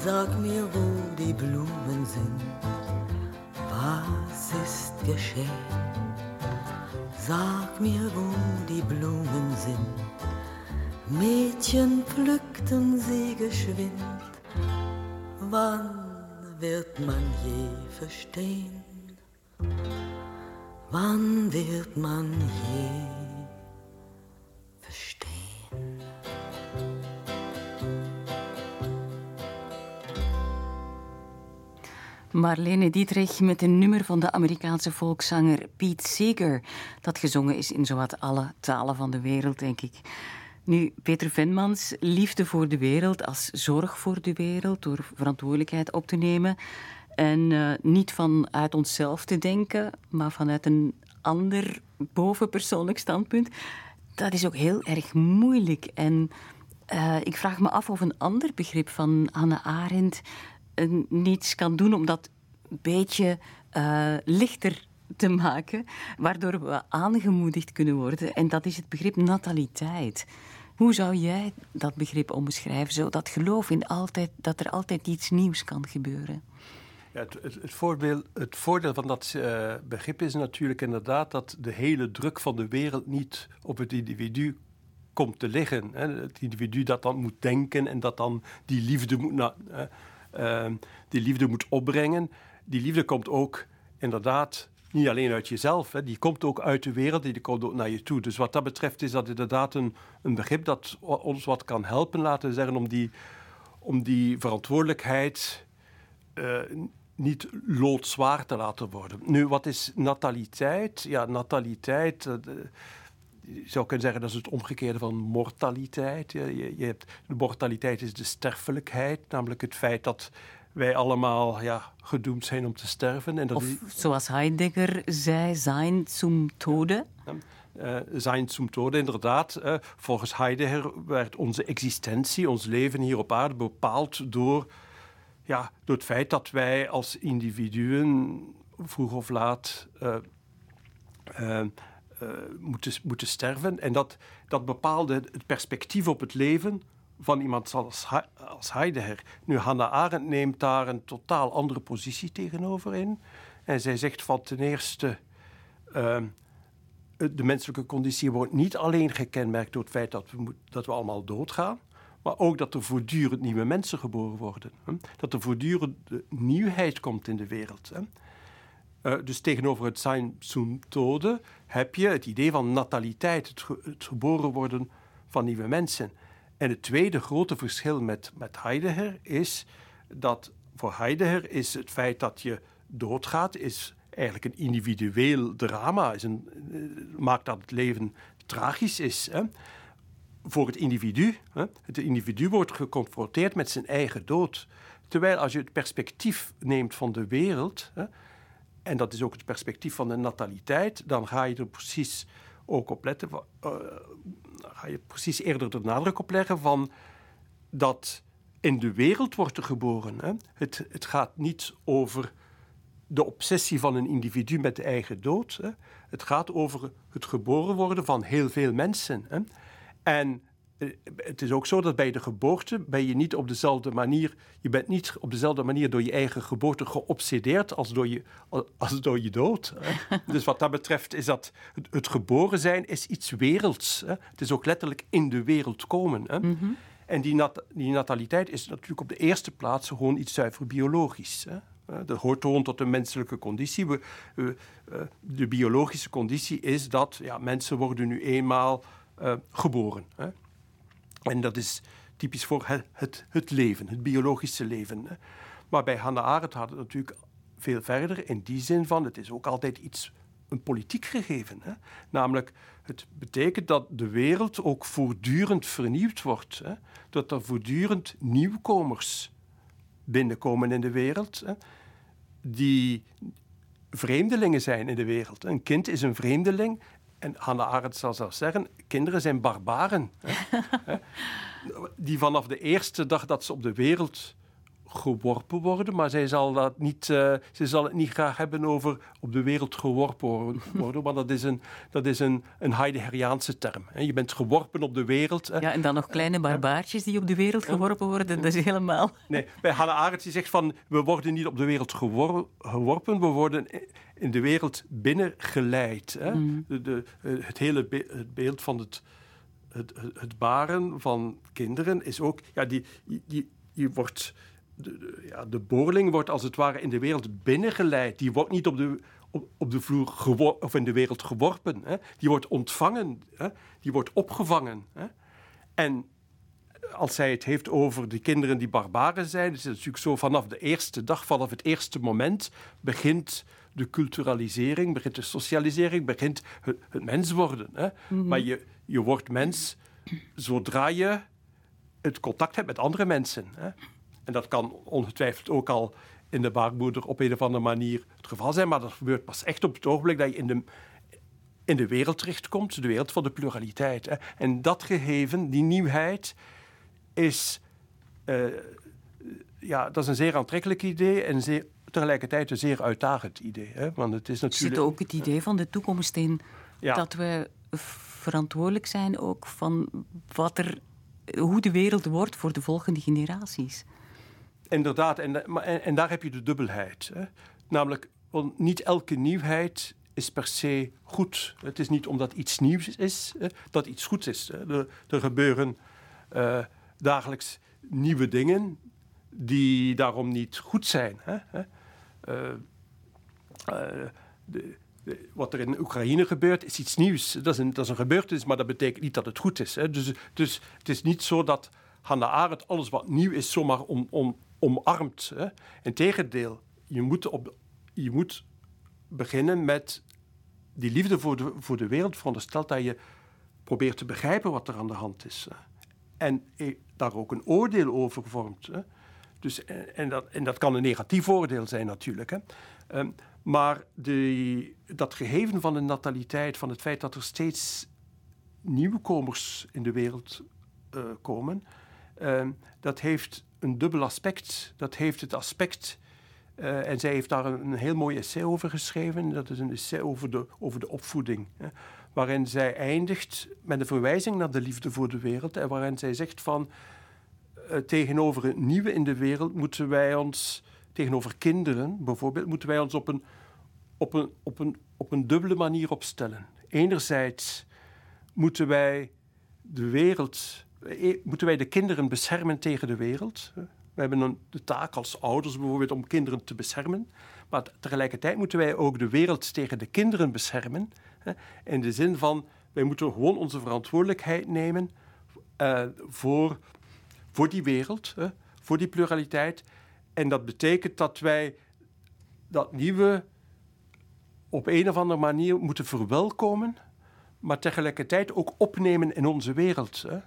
Sag mir, wo die Blumen sind. Was ist geschehen? Sag mir, wo die Blumen sind. Mädchen pflückten sie geschwind. Wann wird man je verstehen? Wann wird man je Marlene Dietrich met een nummer van de Amerikaanse volkszanger Pete Seeger, dat gezongen is in zowat alle talen van de wereld, denk ik. Nu, Peter Venmans, liefde voor de wereld als zorg voor de wereld, door verantwoordelijkheid op te nemen. En uh, niet vanuit onszelf te denken, maar vanuit een ander bovenpersoonlijk standpunt. Dat is ook heel erg moeilijk. En uh, ik vraag me af of een ander begrip van Hannah Arendt niets kan doen om dat een beetje uh, lichter te maken, waardoor we aangemoedigd kunnen worden. En dat is het begrip nataliteit. Hoe zou jij dat begrip omschrijven? Zo dat geloof in altijd, dat er altijd iets nieuws kan gebeuren. Ja, het, het, voorbeeld, het voordeel van dat uh, begrip is natuurlijk inderdaad dat de hele druk van de wereld niet op het individu komt te liggen. Hè. Het individu dat dan moet denken en dat dan die liefde moet. Na, uh, die liefde moet opbrengen. Die liefde komt ook inderdaad niet alleen uit jezelf, hè, die komt ook uit de wereld, die komt ook naar je toe. Dus wat dat betreft is dat inderdaad een, begrip dat ons wat kan helpen, laten we zeggen, om die, om die verantwoordelijkheid uh, niet loodzwaar te laten worden. Nu, wat is nataliteit? Ja, nataliteit. Uh, je zou kunnen zeggen dat is het omgekeerde van mortaliteit. Je, je hebt, de mortaliteit is de sterfelijkheid, namelijk het feit dat wij allemaal ja, gedoemd zijn om te sterven. En dat of zoals Heidegger zei, zijn zum Tode. Uh, zijn zum Tode, inderdaad. Uh, volgens Heidegger werd onze existentie, ons leven hier op aarde bepaald door, ja, door het feit dat wij als individuen vroeg of laat uh, moeten, moeten sterven. En dat, dat bepaalde het perspectief op het leven van iemand als, als Heidegger. Nu, Hannah Arendt neemt daar een totaal andere positie tegenover in. En zij zegt van ten eerste... Uh, de menselijke conditie wordt niet alleen gekenmerkt door het feit dat we, dat we allemaal doodgaan, maar ook dat er voortdurend nieuwe mensen geboren worden. Hè? Dat er voortdurend nieuwheid komt in de wereld. Hè? Uh, dus tegenover het zum tode heb je het idee van nataliteit, het, ge het, geboren worden van nieuwe mensen. En het tweede grote verschil met, met Heidegger is dat voor Heidegger is het feit dat je doodgaat, is eigenlijk een individueel drama, is een, uh, maakt dat het leven tragisch is. Hè? Voor het individu. Hè? Het individu wordt geconfronteerd met zijn eigen dood. Terwijl als je het perspectief neemt van de wereld, hè, en dat is ook het perspectief van de nataliteit, dan ga je er precies ook op letten, uh, ga je precies eerder de nadruk op leggen van dat in de wereld wordt er geboren. Hè? Het, het gaat niet over de obsessie van een individu met de eigen dood. Hè? Het gaat over het geboren worden van heel veel mensen. Hè? En eh, het is ook zo dat bij de geboorte ben je niet op dezelfde manier, je bent niet op dezelfde manier door je eigen geboorte geobsedeerd als door je, als door je dood. Hè. (laughs) Dus wat dat betreft is dat het, geboren zijn is iets werelds. Hè. Het is ook letterlijk in de wereld komen. Hè. Mm -hmm. En die, nat, die, nataliteit is natuurlijk op de eerste plaats gewoon iets zuiver biologisch. Hè. Dat hoort gewoon tot de menselijke conditie. We, uh, de biologische conditie is dat ja, mensen worden nu eenmaal uh, geboren. Hè. En dat is typisch voor het, het, leven, het biologische leven. Maar bij Hannah Arendt gaat het natuurlijk veel verder in die zin van het is ook altijd iets, een politiek gegeven. Hè. Namelijk, het betekent dat de wereld ook voortdurend vernieuwd wordt. Hè. Dat er voortdurend nieuwkomers binnenkomen in de wereld. Hè, die vreemdelingen zijn in de wereld. Een kind is een vreemdeling en Hannah Arendt zal zelfs zeggen, kinderen zijn barbaren. (laughs) Hè? die vanaf de eerste dag dat ze op de wereld geworpen worden, maar zij zal, dat niet, uh, zij zal het niet graag hebben over op de wereld geworpen (laughs) worden, want dat is een, dat is een, een Heideggeriaanse term. Hè. Je bent geworpen op de wereld. Ja, en dan nog kleine barbaartjes die op de wereld geworpen worden, dat is helemaal... (laughs) Nee, bij Hannah Arendt die zegt van, we worden niet op de wereld gewor geworpen, we worden in de wereld binnengeleid. Hè. Mm. De, de, het hele be het beeld van het, het, het, baren van kinderen is ook... Ja, die, die, die wordt de, de, ja, de boorling wordt als het ware in de wereld binnengeleid. Die wordt niet op de, op, op de vloer of in de wereld geworpen. Hè. Die wordt ontvangen. Hè. Die wordt opgevangen. Hè. En als zij het heeft over de kinderen die barbaren zijn, is het natuurlijk zo vanaf de eerste dag, vanaf het eerste moment, begint de culturalisering, begint de socialisering, begint het, het mens worden. Hè. -hmm. Maar je, je wordt mens zodra je het contact hebt met andere mensen. Hè. En dat kan ongetwijfeld ook al in de baarmoeder op een of andere manier het geval zijn, maar dat gebeurt pas echt op het ogenblik dat je in de, in de wereld terechtkomt, de wereld van de pluraliteit. Hè. En dat gegeven, die nieuwheid, is, uh, ja, dat is een zeer aantrekkelijk idee en zeer, tegelijkertijd een zeer uitdagend idee. Hè. Want het is natuurlijk... Zit ook het idee van de toekomst in ja. dat we verantwoordelijk zijn ook van wat er, hoe de wereld wordt voor de volgende generaties. Inderdaad, en, en, daar heb je de dubbelheid. Hè. Namelijk, niet elke nieuwheid is per se goed. Het is niet omdat iets nieuws is, hè, dat iets goed is. Er, er, gebeuren uh, dagelijks nieuwe dingen die daarom niet goed zijn. Hè. Uh, uh, de, wat er in Oekraïne gebeurt, is iets nieuws. Dat is een, dat is een gebeurtenis, maar dat betekent niet dat het goed is. Hè. Dus, dus het is niet zo dat Hannah Arendt alles wat nieuw is zomaar om, om, omarmt. Hè. Integendeel, je moet, op, je moet beginnen met die liefde voor de, voor de wereld, veronderstelt dat je probeert te begrijpen wat er aan de hand is. En daar ook een oordeel over vormt. Hè. Dus, en, dat, en dat kan een negatief oordeel zijn natuurlijk. Hè. Um, maar de, dat gegeven van de nataliteit, van het feit dat er steeds nieuwkomers in de wereld uh, komen, uh, dat heeft een dubbel aspect. Dat heeft het aspect, uh, en zij heeft daar een, heel mooi essay over geschreven. Dat is een essay over de, over de opvoeding. Hè, waarin zij eindigt met een verwijzing naar de liefde voor de wereld. En waarin zij zegt van, tegenover het nieuwe in de wereld moeten wij ons, tegenover kinderen bijvoorbeeld, moeten wij ons op een, op een, op een, op een dubbele manier opstellen. Enerzijds moeten wij de wereld, eh, moeten wij de kinderen beschermen tegen de wereld. We hebben een, de taak als ouders bijvoorbeeld om kinderen te beschermen. Maar tegelijkertijd moeten wij ook de wereld tegen de kinderen beschermen. In de zin van, wij moeten gewoon onze verantwoordelijkheid nemen uh, voor, voor die wereld, voor die pluraliteit. En dat betekent dat wij dat nieuwe op een of andere manier moeten verwelkomen, maar tegelijkertijd ook opnemen in onze wereld. Hè.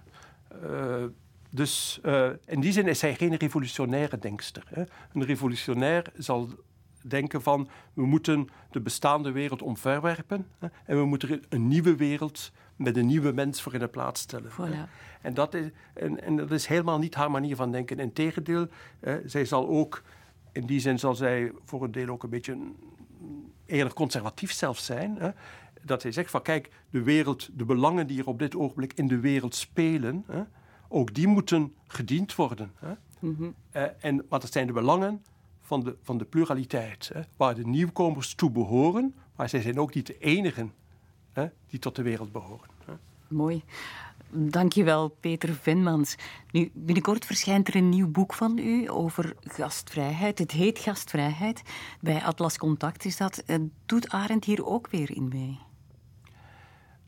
Uh, dus uh, in die zin is hij geen revolutionaire denkster. Hè. Een revolutionair zal denken van we moeten de bestaande wereld omverwerpen hè, en we moeten een nieuwe wereld met een nieuwe mens voor in de plaats stellen. Voilà. En, dat is, en, en, dat is helemaal niet haar manier van denken. Integendeel, hè, zij zal ook, in die zin zal zij voor een deel ook een beetje eerlijk conservatief zelf zijn. Hè, dat hij zegt van kijk, de wereld, de belangen die er op dit ogenblik in de wereld spelen, hè, ook die moeten gediend worden. Hè. Mm -hmm. uh, en wat zijn de belangen van de, van de pluraliteit, hè, waar de nieuwkomers toe behoren, maar zij zijn ook niet de enigen hè, die tot de wereld behoren. Hè. Mooi. Dankjewel, Peter Venmans. Nu, binnenkort verschijnt er een nieuw boek van u over gastvrijheid. Het heet Gastvrijheid. Bij Atlas Contact is dat. Eh, doet Arendt hier ook weer in mee?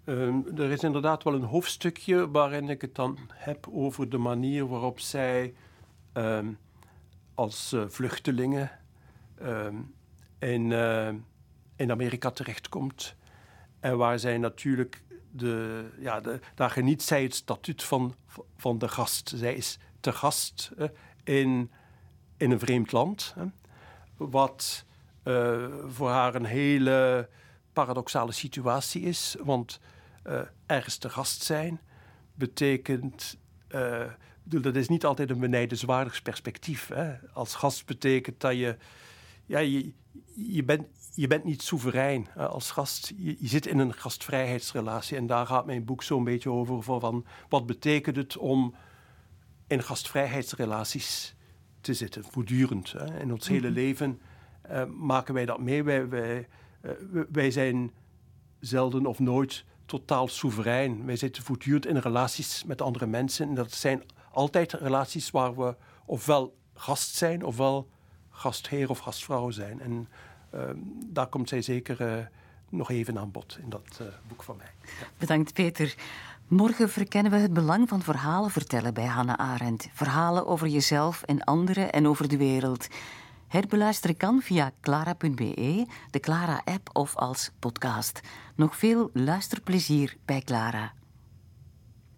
Um, er is inderdaad wel een hoofdstukje waarin ik het dan heb over de manier waarop zij um, als uh, vluchtelingen um, in, uh, in Amerika terechtkomt. En waar zij natuurlijk de, ja, de, daar geniet zij het statuut van, van de gast. Zij is te gast in, in een vreemd land. wat voor haar een hele paradoxale situatie is. Want uh, ergens te gast zijn betekent. Uh, dat is niet altijd een benijdenswaardig perspectief. Hè? Als gast betekent dat je. Ja, je, je, bent, je bent niet soeverein als gast. Je, je, zit in een gastvrijheidsrelatie. En daar gaat mijn boek zo'n beetje over. Van wat betekent het om in gastvrijheidsrelaties te zitten, voortdurend. Hè? In ons hele mhm. leven uh, maken wij dat mee. Wij, wij, wij zijn zelden of nooit totaal soeverein. Wij zitten voortdurend in relaties met andere mensen. En dat zijn altijd relaties waar we ofwel gast zijn, ofwel gastheer of gastvrouw zijn. En uh, daar komt zij zeker uh, nog even aan bod in dat uh, boek van mij. Bedankt, Peter. Morgen verkennen we het belang van verhalen vertellen bij Hannah Arendt. Verhalen over jezelf en anderen en over de wereld. Herbeluisteren kan via clara.be, de Clara-app of als podcast. Nog veel luisterplezier bij Clara.